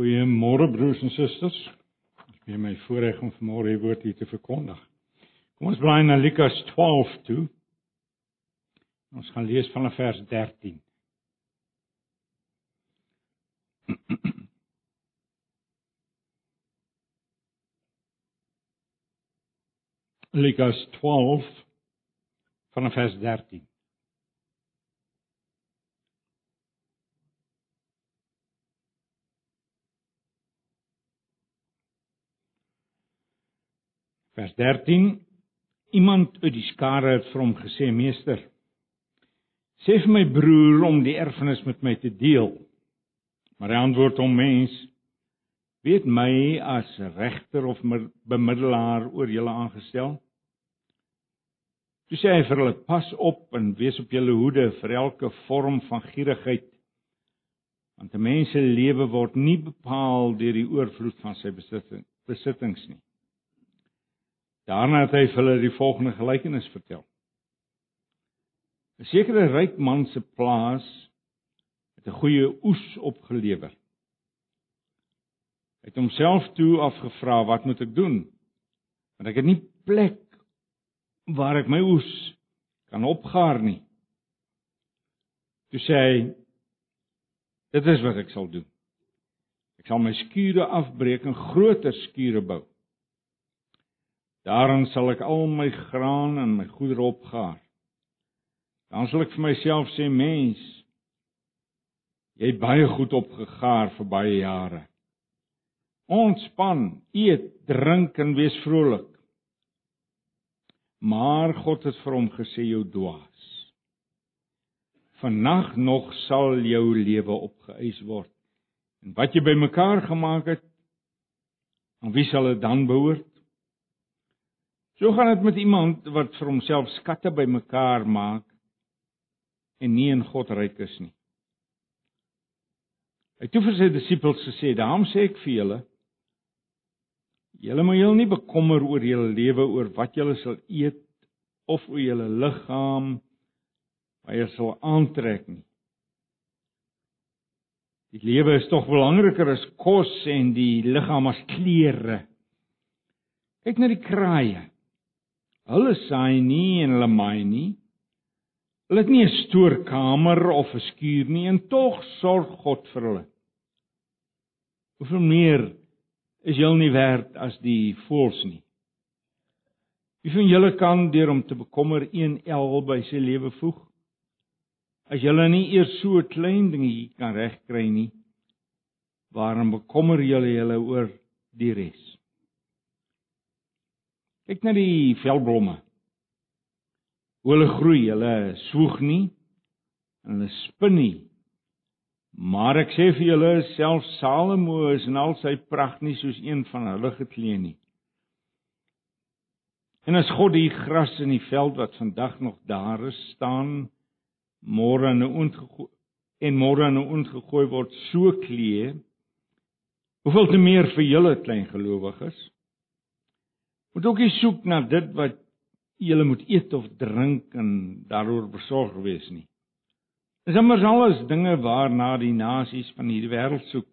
Goeiemôre broers en susters. Is weer my voorreg om vanmôre die woord hier te verkondig. Kom ons blaai na Lukas 12 toe. Ons gaan lees vanaf vers 13. Lukas 12 vanaf vers 13. Vers 13 Iemand uit die skare het vir hom gesê: "Meester, sê vir my broer om die erfenis met my te deel." Maar hy antwoord hom: "Mens, weet my as regter of bemiddelaar oor julle aangestel?" Toe sê hy vir hulle: "Pas op en wees op julle hoede vir elke vorm van gierigheid, want 'n mens se lewe word nie bepaal deur die oorvloed van sy besittings nie." Daarna het hy vir hulle die volgende gelykenis vertel. 'n Sekere ryk man se plaas het 'n goeie oes opgelewer. Hy het homself toe afgevra, "Wat moet ek doen? Want ek het nie plek waar ek my oes kan opgaar nie." Toe sê hy, "Dit is wat ek sal doen. Ek sal my skure afbreek en groter skure bou." Daarin sal ek al my graan en my goedere opgaar. Dan sal ek vir myself sê, mens, jy het baie goed opgegaar vir baie jare. Ontspan, eet, drink en wees vrolik. Maar God het vir hom gesê jou dwaas. Vannag nog sal jou lewe opgeëis word. En wat jy bymekaar gemaak het, aan wie sal dit dan behoort? So gaan dit met iemand wat vir homself skatte bymekaar maak en nie in God ryk is nie. Hy het toe vir sy disippels gesê: "Daarom sê ek vir julle, julle moet julle nie bekommer oor julle lewe oor wat julle sal eet of oor julle liggaam wat julle sal aantrek nie. Die lewe is tog belangriker as kos en die liggaam as klere. Kyk na die kraaie. Hulle saai nie en hulle maai nie. Hulle het nie 'n stoorkamer of 'n skuur nie en tog sorg God vir hulle. Hoeveel meer is julle nie werd as die voëls nie? Wie van julle kan deur om te bekommer een el by sy lewe voeg? As julle nie eers so 'n klein dingetjie kan regkry nie, waarom bekommer julle julle oor die res? Kyk na die velblomme. Hoe hulle groei, hulle swoeg nie en hulle spin nie. Maar ek sê vir julle, self Salomo is in al sy pragt nie soos een van hulle geklee nie. En as God die gras in die veld wat vandag nog daar is staan, môre in 'n ontgegooi en môre in 'n ontgegooi word so klee, hoeveel te meer vir julle klein gelowiges? Moet ook nie soek na dit wat jy moet eet of drink en daaroor besorg wees nie. Dis immers alles dinge waarna die nasies van hierdie wêreld soek.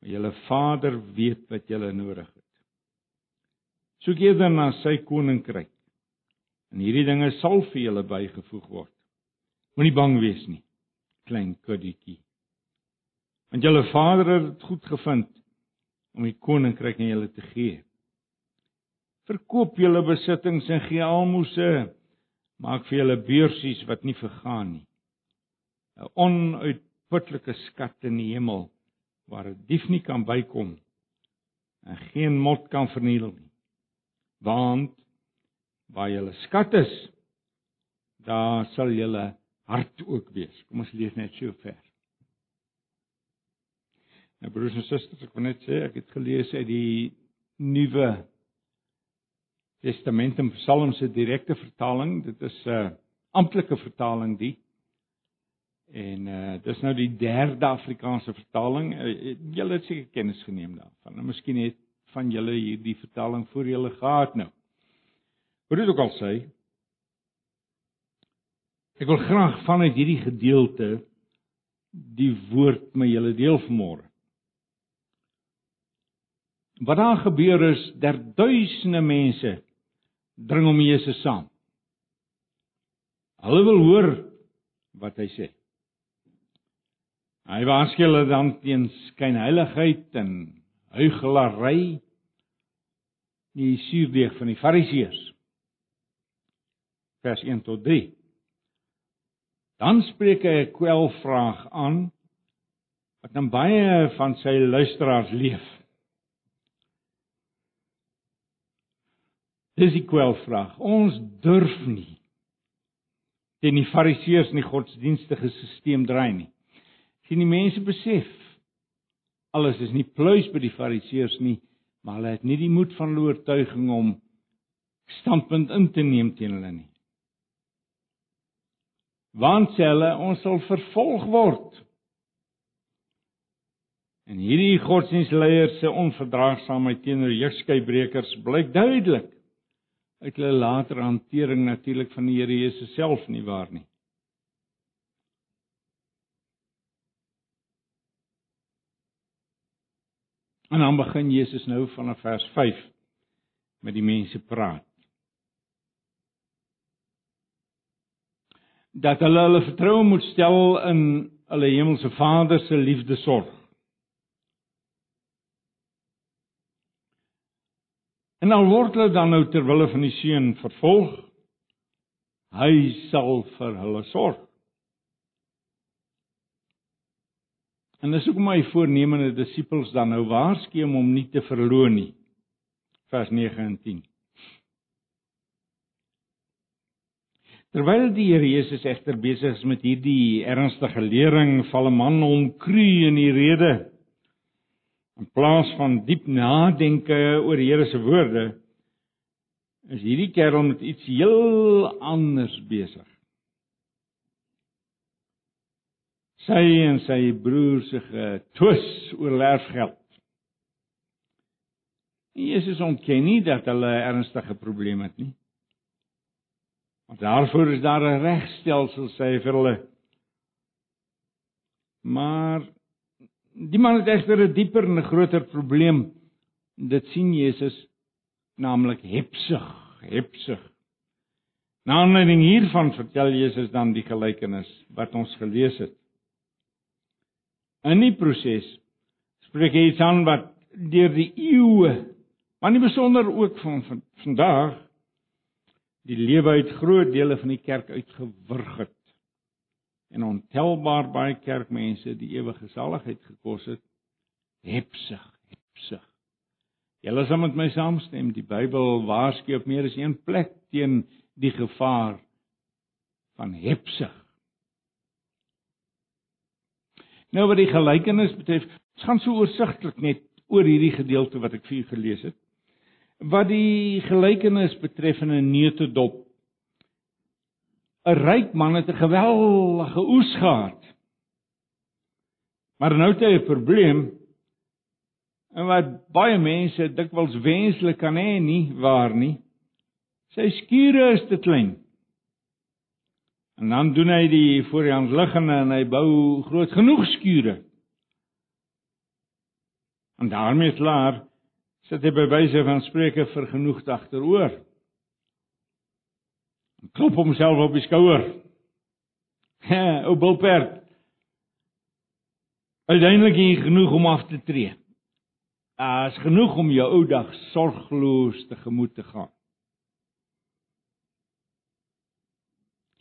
Maar julle Vader weet wat julle nodig het. Soek eerder na sy koninkryk. En hierdie dinge sal vir julle bygevoeg word. Moenie bang wees nie, klein kuddetjie. Want julle Vader het dit goed gevind om die koninkryk aan julle te gee. Verkoop julle besittings en gee almoses. Maak vir julle beursies wat nie vergaan nie. 'n Onuitputlike skat in die hemel waar 'n dief nie kan bykom en geen mot kan verniel nie. Want waar julle skat is, daar sal julle hart ook wees. Kom ons lees net so ver. Nou broers en susters, ek wil net sê ek het gelees uit die nuwe Testament en Psalms se direkte vertaling. Dit is 'n uh, amptelike vertaling die. En uh dis nou die derde Afrikaanse vertaling. Uh, julle het seker kennis geneem daarvan. Nou miskien het van julle hierdie vertaling voor julle gehad nou. Hoe dit ook al sê, ek wil graag vanuit hierdie gedeelte die woord met julle deel vanmôre. wat daar gebeur is dat duisende mense dring om Jesus saam. Hulle wil hoor wat hy sê. Hy waarsku hulle dan teen skynheiligheid en huigelary die suurdeeg van die fariseërs. Vers 1 tot 3. Dan spreek hy 'n kwelvraag aan wat dan baie van sy luisteraars leef. Dis die kwelvraag. Ons durf nie teen die fariseërs en die godsdienstige stelsel draai nie. Sien die mense besef alles is nie pluis by die fariseërs nie, maar hulle het nie die moed van oortuiging om standpunt in te neem teen hulle nie. Want hulle ons sal vervolg word. En hierdie godsdienstleiers se onverdraagsaamheid teenoor jeugskeibrekers blyk duidelik uit hulle later hantering natuurlik van die Here Jesus self nie waar nie. En dan begin Jesus nou vanaf vers 5 met die mense praat. Dat hulle hulle vertroue moet stel in hulle hemelse Vader se liefde sorg. En al word hulle dan nou ter wille van die seun vervolg, hy sal vir hulle sorg. En dis hoekom my voornemende disippels dan nou waarsku om hom nie te verloon nie. Vers 9 en 10. Terwyl die Here Jesus egter besig is met hierdie ernstige lering, val 'n man hom kru in die rede. In plaas van diep nadenke oor die Here se woorde, is hierdie kerel met iets heel anders besig. sy en sy broer se getwis oor erfgeld. Jesus ontken nie dat hulle ernstige probleme het nie. Want daarvoor is daar 'n regstelsel sê hy vir hulle. Maar die man het egter 'n dieper en 'n groter probleem. Dit sien Jesus naamlik hepsig, hepsig. Na aanleiding hiervan vertel Jesus dan die gelykenis wat ons gelees het. In die proses spreek hy iets aan wat deur die eeue, maar nie besonder ook van, van vandag die lewe uit groot dele van die kerk uitgewurg het en ontelbaar baie kerkmense die ewige saligheid gekos het hepsig hepsig Julle sal met my saamstem die Bybel waarsku op meer as een plek teen die gevaar van hepsig Nou wat die gelykenis betref, ons gaan so oorsigtelik net oor hierdie gedeelte wat ek vir u gelees het. Wat die gelykenis betref in 'n neutedop. 'n Ryk man het 'n geweldige oes gehad. Maar nou het hy 'n probleem. En wat baie mense dikwels wenslik kan hê nie waar nie. Sy skure is te klein. En dan doen hy die voor die hand liggende en hy bou groot genoeg skure. En daarmee klaar sit hy by wyse van spreuke vir genoeg agteroor. Klop homself op die skouer. Ou bulperd. Uiteindelik is genoeg om af te tree. As genoeg om jou ou dag sorgloos te gemoed te gaan.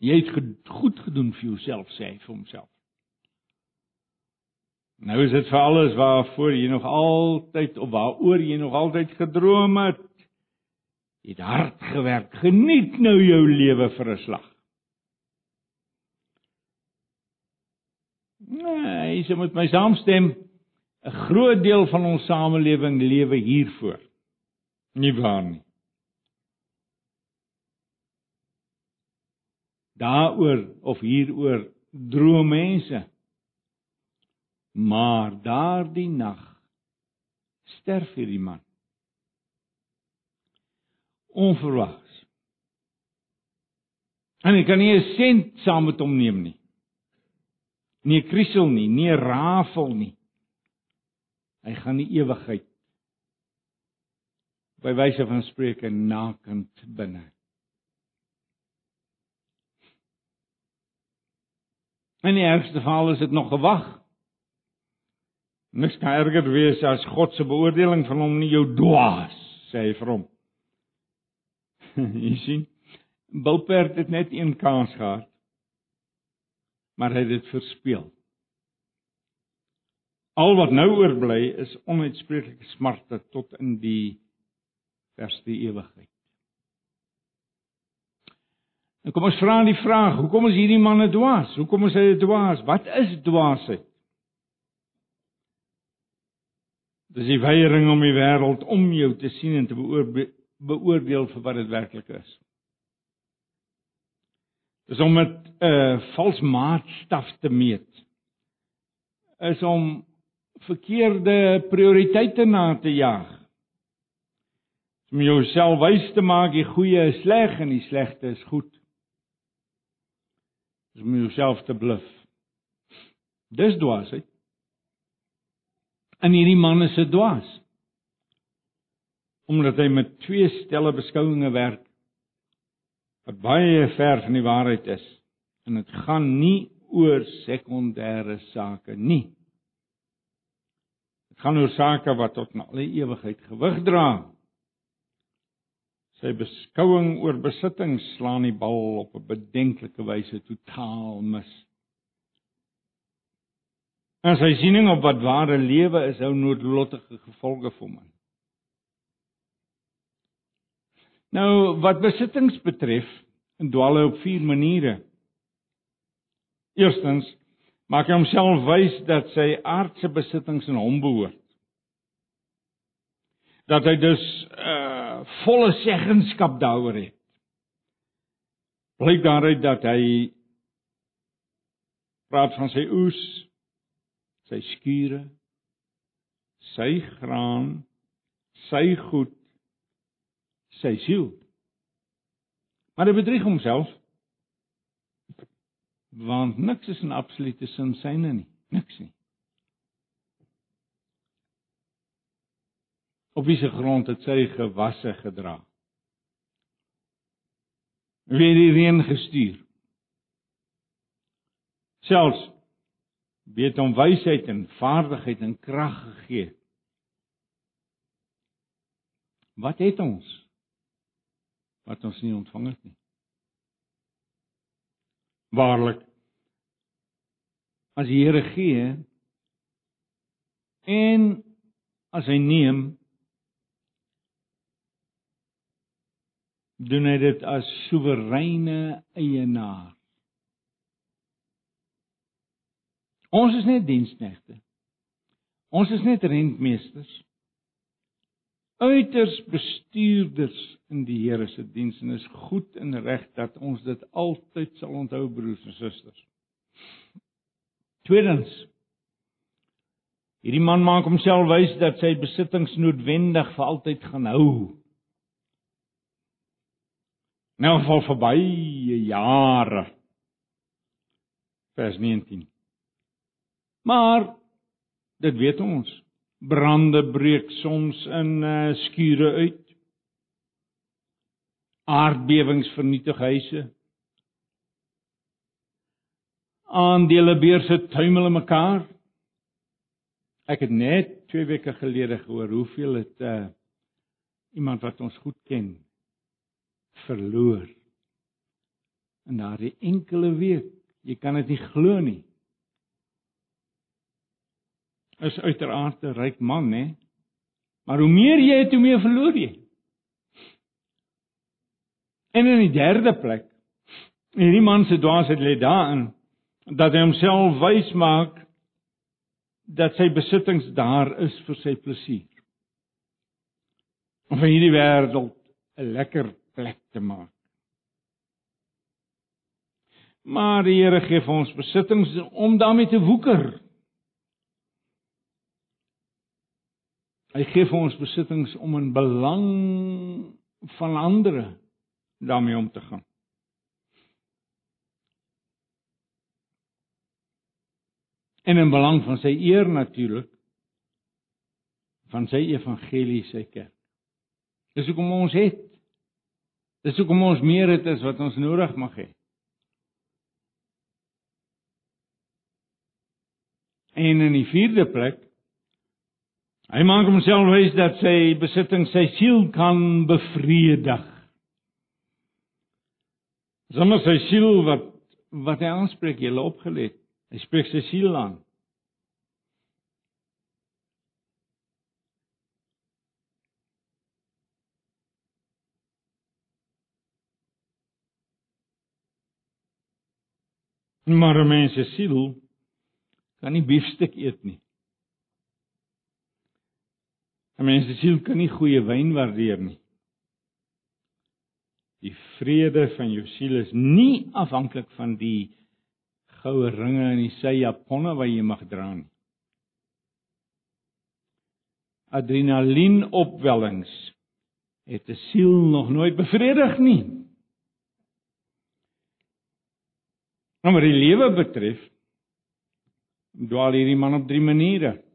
Jy het goed gedoen vir jouself sê hy vir homself. Nou is dit vir alles waarvoor jy nog altyd of waaroor jy nog altyd gedroom het. Jy het hard gewerk. Geniet nou jou lewe vir 'n slag. Nee, jy moet my saamstem. 'n Groot deel van ons samelewing lewe hiervoor. Nie waar nie. daaroor of hieroor droom mense. Maar daardie nag sterf hierdie man. Onverwags. En hy kan nie 'n sent saam met hom neem nie. Nie 'n krisel nie, nie 'n rafel nie. Hy gaan die ewigheid by wyse van spreuke nakend binne. In die ergste geval is dit nog gewag. Niks kan erger wees as God se beoordeling van hom nie jou dwaas, sê hy vir hom. Jy sien, Bulperd het net een kans gehad. Maar hy het dit verspeel. Al wat nou oorbly is onuitspreeklike smarte tot in die verste ewigheid. En kom ons vra die vraag, hoekom is hierdie man 'n dwaas? Hoekom is 'n dwaas? Wat is dwaasheid? Dis die weiering om die wêreld om jou te sien en te beoordeel vir wat dit werklik is. Dis om met 'n uh, vals maatstaf te meet. Is om verkeerde prioriteite na te jaag. Om jouself wys te maak die goeie is sleg en die slegte is goed is om jouself te bluf. Dis dwaasheid. En hierdie man is 'n dwaas. Omdat hy met twee stelle beskouinge werk wat baie ver van die waarheid is en dit gaan nie oor sekondêre sake nie. Dit gaan oor sake wat tot in alle ewigheid gewig dra. Sy beskouing oor besitting slaan die bal op 'n bedenklike wyse totaal mis. En sy siening op wat ware lewe is, hou noodlottige gevolge vir hom. Nou wat besittings betref, dwaal hy op vier maniere. Eerstens maak hy homself wys dat sy aardse besittings aan hom behoort. Dat hy dus uh volle seggenskap daaroor het. Blyk daaruit dat hy praat van sy oes, sy skure, sy graan, sy goed, sy siel. Maar hy bedrieg homself. Want niks is in absolute sin syne nie, niks nie. Op wiese grond het sy gewasse gedra? Wie het die reën gestuur? Selfs weet hom wysheid en vaardigheid en krag gegee. Wat het ons? Wat ons nie ontvang het nie. Waarlik as die Here gee en as hy neem doen hy dit as soewereine eienaar. Ons is net diensknegte. Ons is net rentmeesters. Uiters bestuurders in die Here se diens en is goed en reg dat ons dit altyd sal onthou broers en susters. Tweedens Hierdie man maak homself wys dat sy besittings noodwendig vir altyd gaan hou. Nou val verby jare. Vers 19. Maar dit weet ons. Brande breek soms in uh, skure uit. Aardbewings vernietig huise. Aandele beurse tuimel in mekaar. Ek het net 2 weke gelede gehoor hoeveel het uh, iemand wat ons goed ken verloor. In daardie enkele week, jy kan dit nie glo nie. Is uiteraard 'n ryk man, hè? Maar hoe meer jy het, hoe meer verloor jy. En in die derde plek, hierdie man se dwaasheid lê daarin dat hy homself wys maak dat sy besittings daar is vir sy plesier. Om van hierdie wêreld 'n lekker plek te maak. Maar die Here gee vir ons besittings om daarmee te woeker. Hy gee vir ons besittings om in belang van ander daarmee om te gaan. En in belang van sy eer natuurlik van sy evangelie sy kerk. Dis hoekom ons het. Dis hoekom ons meer het as wat ons nodig mag hê. En in die vierde plek hy maak homself wys dat sy besitting sy siel kan bevredig. Sommige sy siel wat wat hy aanspreek, het opgelet. Hy spreek sy siel aan. Maar 'n mens se siel kan nie biefstuk eet nie. 'n Mens se siel kan nie goeie wyn waardeer nie. Die vrede van jou siel is nie afhanklik van die goue ringe en die sy japonne wat jy mag dra nie. Adrenalien opwellings het 'n siel nog nooit bevredig nie. Nou maar die lewe betref, dwaal hierdie man op drie maniere.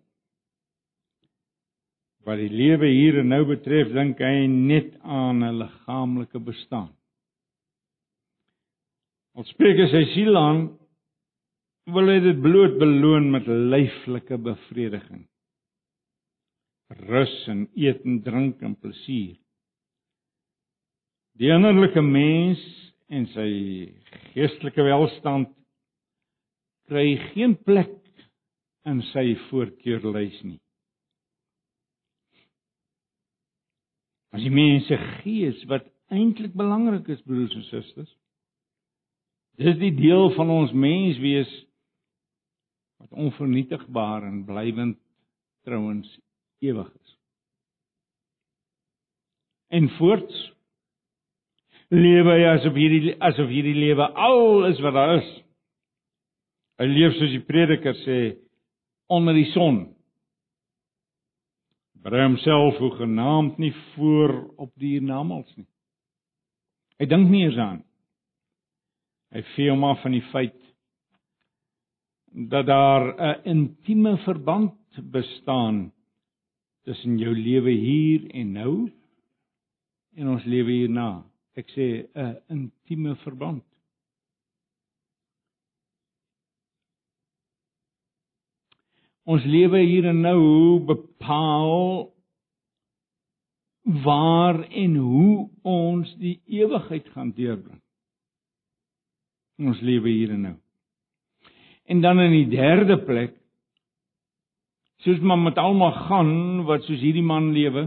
Wat die lewe hier en nou betref, dink hy net aan 'n liggaamlike bestaan. Al spreek hy sy siel aan, wil hy dit bloot beloon met lyflike bevrediging. Rus en eet en drink en plesier. Die innerlike mens en sy geestelike welstand kry geen plek in sy voorkeurlys nie. As die mens se gees wat eintlik belangrik is broers en susters. Dis die deel van ons menswees wat onvernietigbaar en blywend trouens ewig is. En voorts lewe hy asof hierdie asof hierdie lewe al is wat daar is. Hy leef soos die prediker sê onder die son. Bring homself hoe genaamd nie voor op die hiernamaals nie. Hy dink nie eens aan. Hy vee hom af van die feit dat daar 'n intieme verband bestaan tussen jou lewe hier en nou en ons lewe hierna ek sê 'n intieme verband. Ons lewe hier en nou bepaal waar en hoe ons die ewigheid gaan deurbring. Ons lewe hier en nou. En dan in die derde plek soos maar met almal gaan wat soos hierdie man lewe,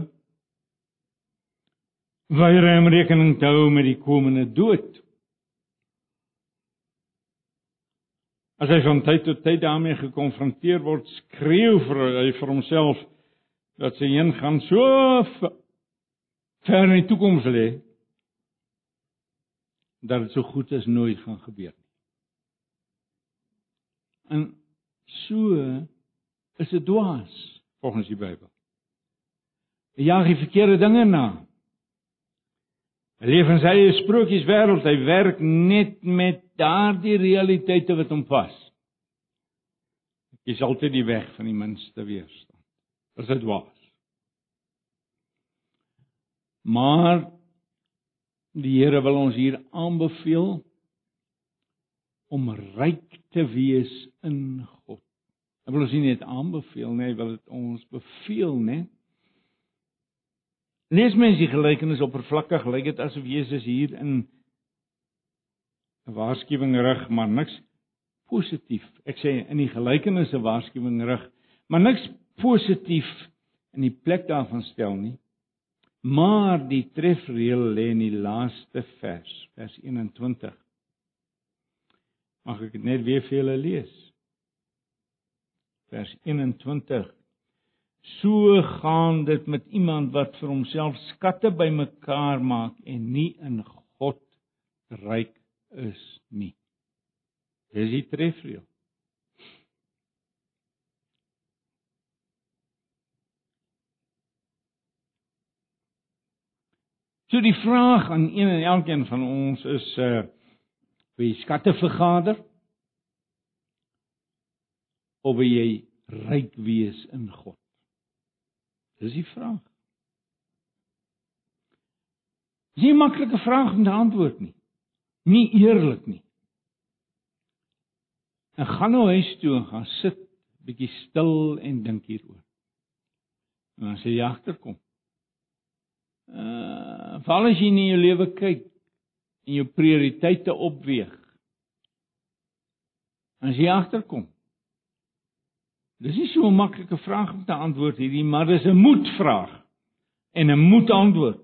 weier hy om rekening te hou met die komende dood. As hy van tyd tot tyd daarmee gekonfronteer word, skreeu vir hy vir homself dat sy heen gaan so ver in die toekoms lê dat dit so goed as nooit gaan gebeur nie. En so is dit dwaas volgens die Bybel. Hy jaag die verkeerde dinge na. Hy leef in sy eie sprokieswêreld. Hy werk net met daardie realiteite wat hom vas. Hy is altyd die weg van die minste weerstand. Is dit waar? Maar die Here wil ons hier aanbeveel om ryk te wees in God. Hy wil ons nie net aanbeveel nie, hy wil dit ons beveel, né? Lees mens die gelykenis oppervlakkig, lyk dit asof Jesus hier in 'n waarskuwing rig, maar niks positief. Ek sê in die gelykenis 'n waarskuwing rig, maar niks positief in die plek daarvan stel nie. Maar die trefreël lê in die laaste vers, vers 21. Mag ek dit net weer vir julle lees? Vers 21 So gaan dit met iemand wat vir homself skatte bymekaar maak en nie in God ryk is nie. Dis die trefreël. So die vraag aan een en elkeen van ons is uh wie skatte vergader of wie jy ryk wees in God. Dis die vraag. Dis nie 'n maklike vraag om te antwoord nie. Nie eerlik nie. En gaan nou huis toe en gaan sit bietjie stil en dink hieroor. En sê jy agterkom. Uh, val as jy in jou lewe kyk en jou prioriteite opweeg. As jy agterkom. Dis nie so 'n maklike vraag om te antwoord hierdie, maar dis 'n moedvraag en 'n moedantwoord.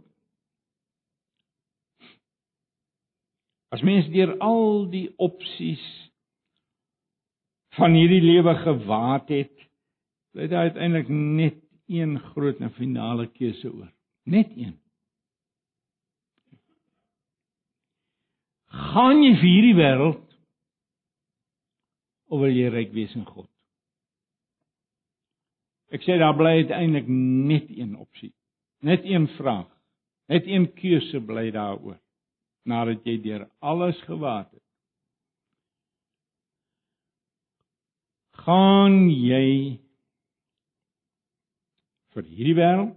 As mens deur al die opsies van hierdie lewe gewaad het, bly daar uiteindelik net een groot en finale keuse oor. Net een. Gaan jy vir hierdie wêreld of wil jy ryk wees in God? Ek sê daar bly uiteindelik net een opsie. Net een vraag. Net een keuse bly daaroor nadat jy deur alles gewaad het. Gaan jy vir hierdie wêreld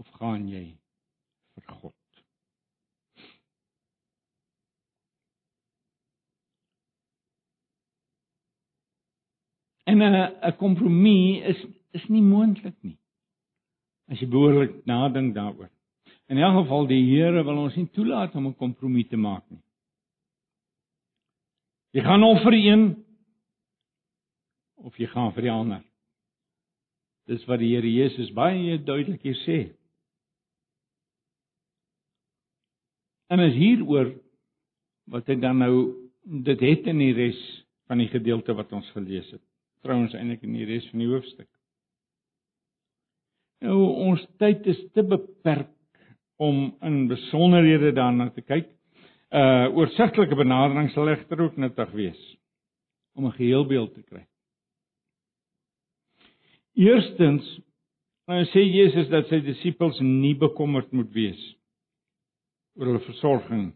of gaan jy vir God? En 'n 'n kompromie is is nie moontlik nie. As jy behoorlik nadink daaroor. In elk geval die Here wil ons nie toelaat om 'n kompromie te maak nie. Jy gaan offer een of jy gaan vir die ander. Dis wat die Here Jesus baie duidelik hier sê. En is hieroor wat hy dan nou dit het in die res van die gedeelte wat ons gelees het. Trouwens eintlik in die res van die hoofstuk. Nou ons tyd is te beperk om in besonderhede daarna te kyk. Uh oorsigtelike benadering sal egter ook nuttig wees om 'n geheelbeeld te kry. Eerstens, nou sê Jesus dat sy disippels nie bekommerd moet wees oor hulle versorging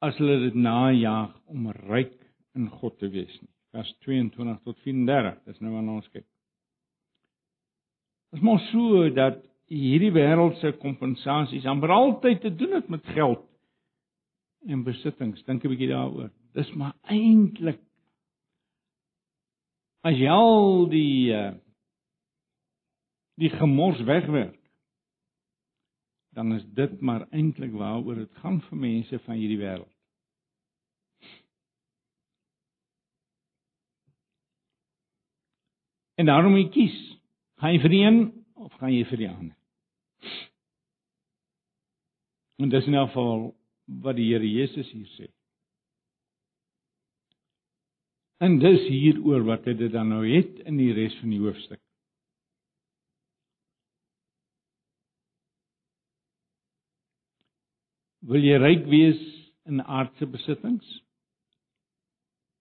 as hulle dit najag om ryk in God te wees nie. Vers 22 tot 34, dis nou aan ons kyk. Dit is mos so dat hierdie wêreldse kompensasies amper altyd te doen het met geld en besittings. Dink 'n bietjie daaroor. Dis maar eintlik as jy al die uh, die gemors wegwerk dan is dit maar eintlik waaroor dit gaan vir mense van hierdie wêreld. En daarom moet jy kies. Gaan jy vir een of gaan jy vir die ander? En dis in 'n geval wat die Here Jesus hier sê. En dis hieroor wat hy dit dan nou het in die res van die hoofstuk. Wil jy ryk wees in aardse besittings?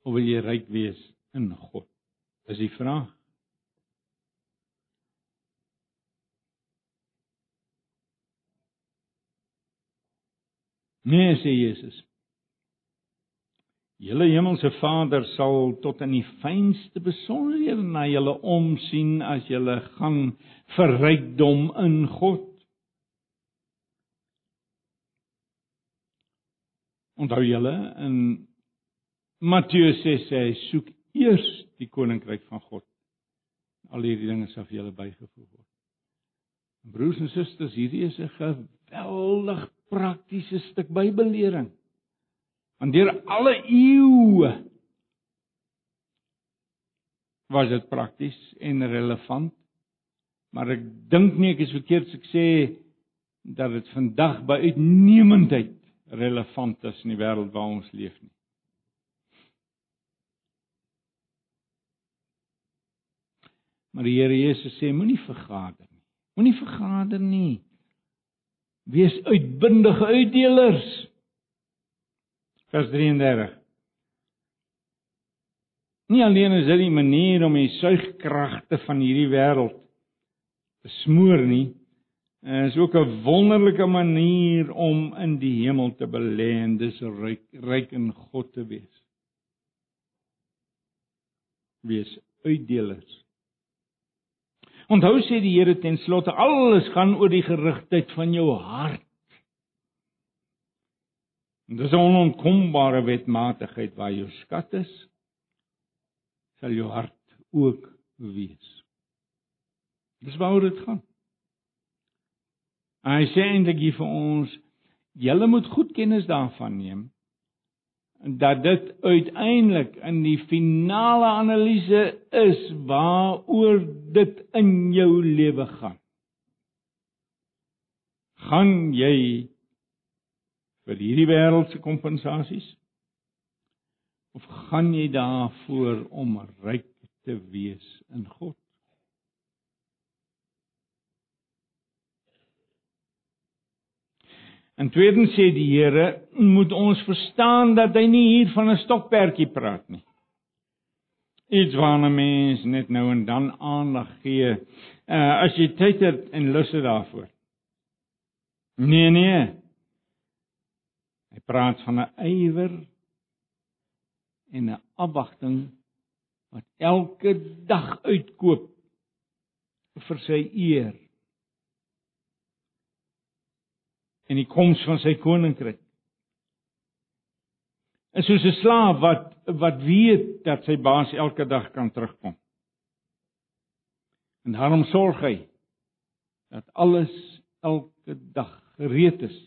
Of wil jy ryk wees in God? Dis die vraag. Nee, sê Jesus. Julle hemelse Vader sal tot in die fynste besonderhede na julle omsien as julle gaan vir rykdom in God. Onthou julle in Matteus sê hy soek eers die koninkryk van God. Al hierdie dinge sal vir julle bygevoeg word. Broers en susters, hierdie is 'n geweldig praktiese stuk Bybellering. Want deur alle eeue was dit prakties en relevant. Maar ek dink nie ek is verkeerd as ek sê dat dit vandag by uitnemendheid relevant is in die wêreld waar ons leef nie. Maar die Here Jesus sê moenie vergader nie. Moenie vergader nie. Wees uitbundige uitdelers. Vers 33. Nie alleen is dit die manier om die suigkragte van hierdie wêreld te smoor nie, is ook 'n wonderlike manier om in die hemel te belê en dis ryk ryk in God te wees. Wees uitdelers. Onthou sê die Here ten slotte alles gaan oor die gerigtheid van jou hart. En dis 'n onontkombare wetmatigheid waar jou skat is, sal jou hart ook wees. Dis waaroor dit gaan. Hy sê eintlik hier vir ons, julle moet goed kennis daarvan neem dat dit uiteindelik in die finale analise is waaroor dit in jou lewe gaan. Gaan jy vir hierdie wêreldse kompensasies of gaan jy daarvoor om ryk te wees in God? En tweedens sê die Here, moet ons verstaan dat hy nie hier van 'n stokperdjie praat nie. Iets waarna mens net nou en dan aandag gee, uh, as jy tyd het en lus het daarvoor. Nee nee. Hy praat van 'n ywer en 'n afwagting wat elke dag uitkoop vir sy eer en die koms van sy koninkryk. En soos 'n slaaf wat wat weet dat sy baas elke dag kan terugkom. En daarom sorg hy dat alles elke dag gereed is.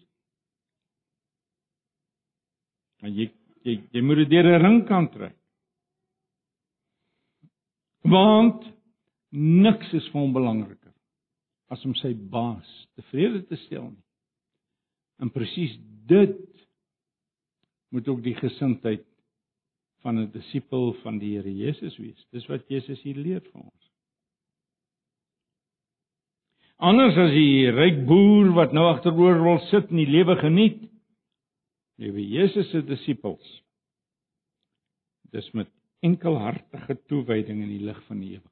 En jy jy jy moet dit deur 'n ring kan trek. Want niks is vir hom belangriker as om sy baas tevrede te stel nie. En presies dit moet ook die gesindheid van 'n disipel van die Here Jesus wees. Dis wat Jesus hier leer vir ons. Anders as die ryk boer wat nou agteroor wil sit en die lewe geniet, lewe Jesus se disipels. Dis met enkelhartige toewyding in die lig van die ewigheid.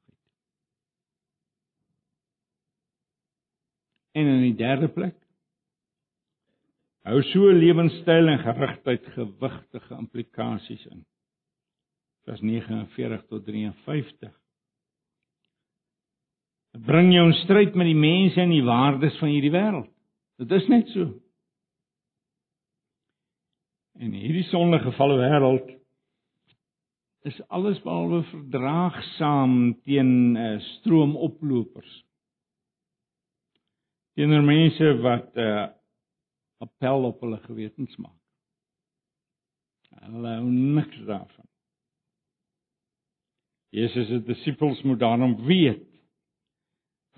En in die derde plek hou so lewenstyl en gerigtheid gewigtige implikasies in. Vers 49 tot 53. Dit bring jou in stryd met die mense en die waardes van hierdie wêreld. Dit is net so. En hierdie sondige gevalle wêreld is alles behalwe verdraagsaam teen uh, stroomoplopers. Teenoor mense wat uh, appel op hulle gewetens maak. Hulle hou niks daarvan. Jesus se disippels moet daarom weet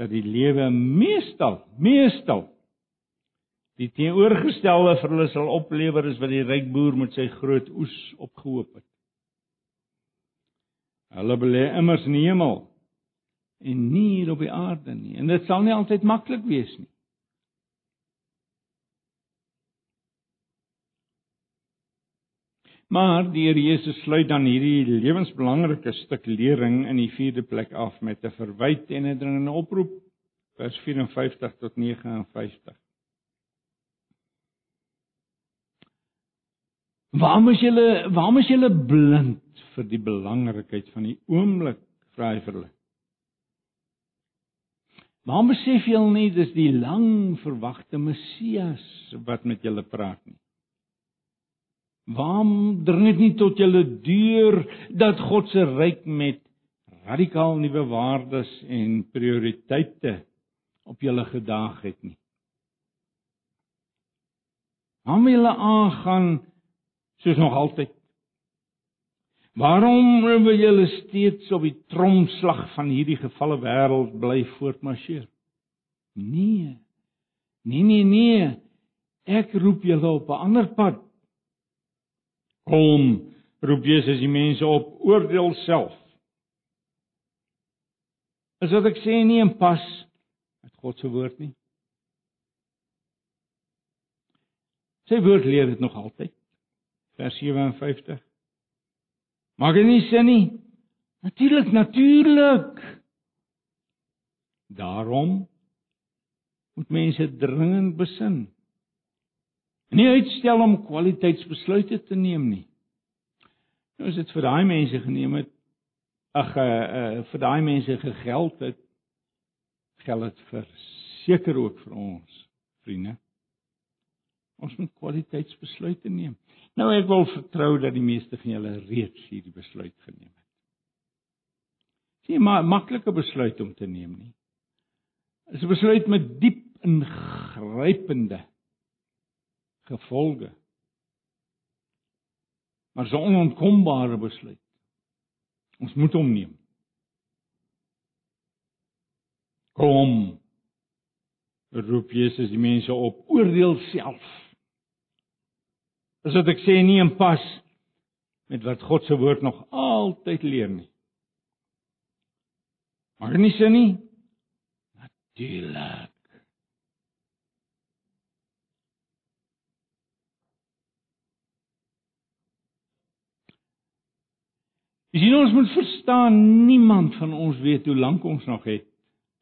dat die lewe meestal, meestal die teenoorgestelde vir hulle sal oplewer as wat die ryk boer met sy groot oes opgehoop het. Hulle belê immers in die hemel en nie hier op die aarde nie. En dit sal nie altyd maklik wees nie. Maar die Here Jesus sluit dan hierdie lewensbelangrike stuk lering in die vierde plek af met 'n verwyd en 'n dringende oproep vers 54 tot 59. Waarom is julle waarom is julle blind vir die belangrikheid van die oomblik vra hy vir hulle? Waarom besef julle nie dis die lang verwagte Messias wat met julle praat nie? Waarom dring dit nie tot julle deur dat God se ryk met radikaal nuwe waardes en prioriteite op julle gedaag het nie? Waarom julle aangaan soos nog altyd? Waarom wil julle steeds op die tromslag van hierdie gevalle wêreld bly voortmarseer? Nee. Nee nee nee. Ek roep julle op 'n ander pad. Kom, roep Jesus die mense op, oordeel self. Is wat ek sê nie in pas met God se woord nie? Sy woord leer dit nog altyd. Vers 57. Maak dit nie sin nie? Natuurlik, natuurlik. Daarom moet mense dringend besin nie uitstel om kwaliteitsbesluite te neem nie. Nou as dit vir daai mense geneem het ag uh, uh, vir daai mense gegeld het geld dit vir seker ook vir ons vriende. Ons moet kwaliteitsbesluite neem. Nou ek wil vertrou dat die meeste van julle reeds hierdie besluit geneem het. Dis nie 'n maklike besluit om te neem nie. Dit is 'n besluit met diep ingrypende gevolge. Maar so 'n onontkombare besluit. Ons moet hom neem. Kom. Roep Jesus die mense op, oordeel self. Dis wat ek sê nie in pas met wat God se woord nog altyd leer nie. Maar nie sin nie. Natuurlik. Jy sien ons moet verstaan niemand van ons weet hoe lank ons nog het.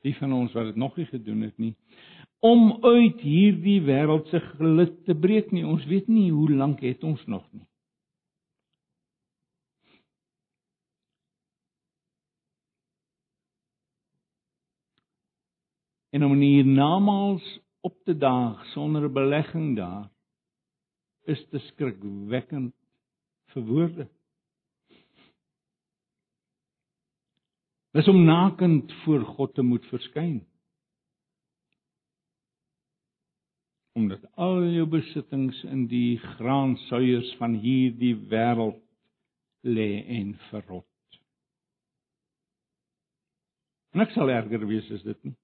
Die van ons wat dit nog nie gedoen het nie om uit hierdie wêreld se gelid te breek nie. Ons weet nie hoe lank het ons nog nie. En om nie namals op te daag sonder belegging daar is te skrikwekkend vir woorde. Dis om nakend voor God te moet verskyn. Omdat al jou besittings in die graansuiers van hierdie wêreld lê en verrot. Niks sal erger wees as dit nie.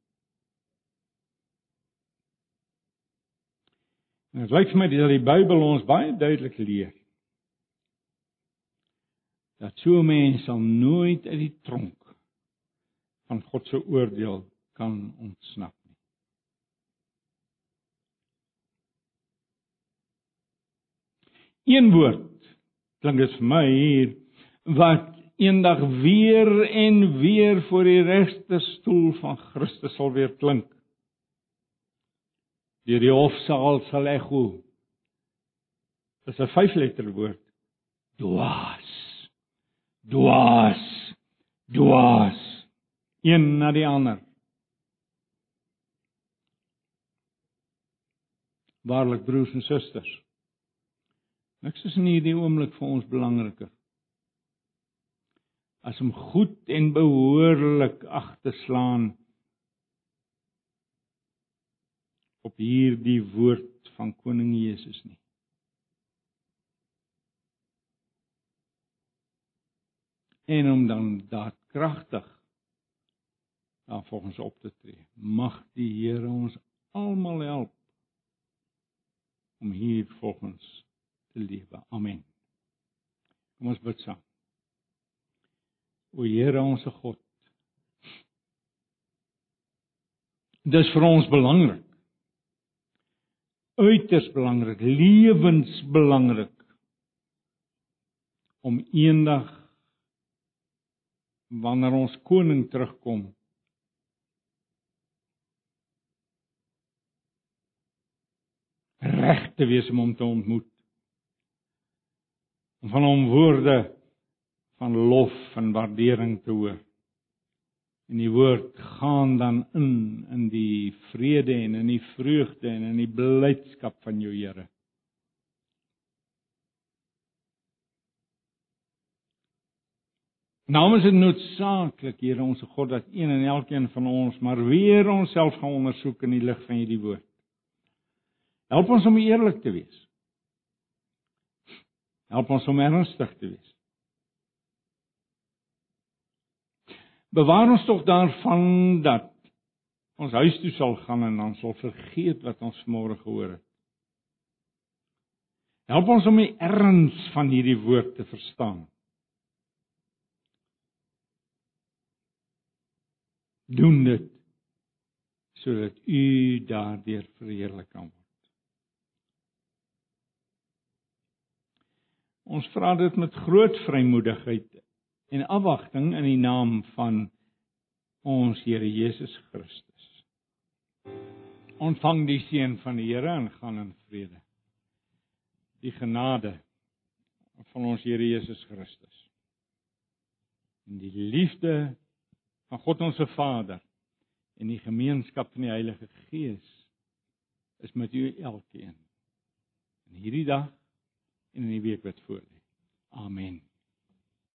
En dit lyk vir my dat die Bybel ons baie duidelik leer dat so mense sal nooit uit die tronk van God se oordeel kan ontsnap nie. Een woord klink dit vir my hier wat eendag weer en weer voor die regterstoel van Christus sal weer klink. Deur die hofsaal sal ekho. Dis 'n vyfletter woord. Dwaas. Dwaas. Dwaas een na die ander. Waarlik broers en susters. Niks is in hierdie oomblik vir ons belangriker as om goed en behoorlik ag te slaan op hierdie woord van koning Jesus nie. En om dan daadkragtig dan volgens op te tree. Mag die Here ons almal help om hier volgens te lewe. Amen. Kom ons bid saam. O Here ons God. Dis vir ons belangrik. Uiters belangrik, lewensbelangrik om eendag wanneer ons koning terugkom reg te wees om hom te ontmoet. Om van hom woorde van lof en waardering te hoor. En die woord gaan dan in in die vrede en in die vreugde en in die blydskap van jou Here. Nou is dit noodsaaklik, Here ons God, dat een en elkeen van ons maar weer onsself gaan ondersoek in die lig van hierdie woord. Help ons om eerlik te wees. Help ons om ernstig te wees. Bewaar ons tog daarvan dat ons huis toe sal gaan en dan sal vergeet wat ons môre gehoor het. Help ons om die erns van hierdie woord te verstaan. Doen dit sodat u daardeur verheerlik kan word. Ons vra dit met groot vrymoedigheid en afwagting in die naam van ons Here Jesus Christus. Ontvang die seën van die Here en gaan in vrede. Die genade van ons Here Jesus Christus. En die liefde van God ons se Vader en die gemeenskap van die Heilige Gees is met u elkeen in hierdie dag en in die week wat voorlê. Amen.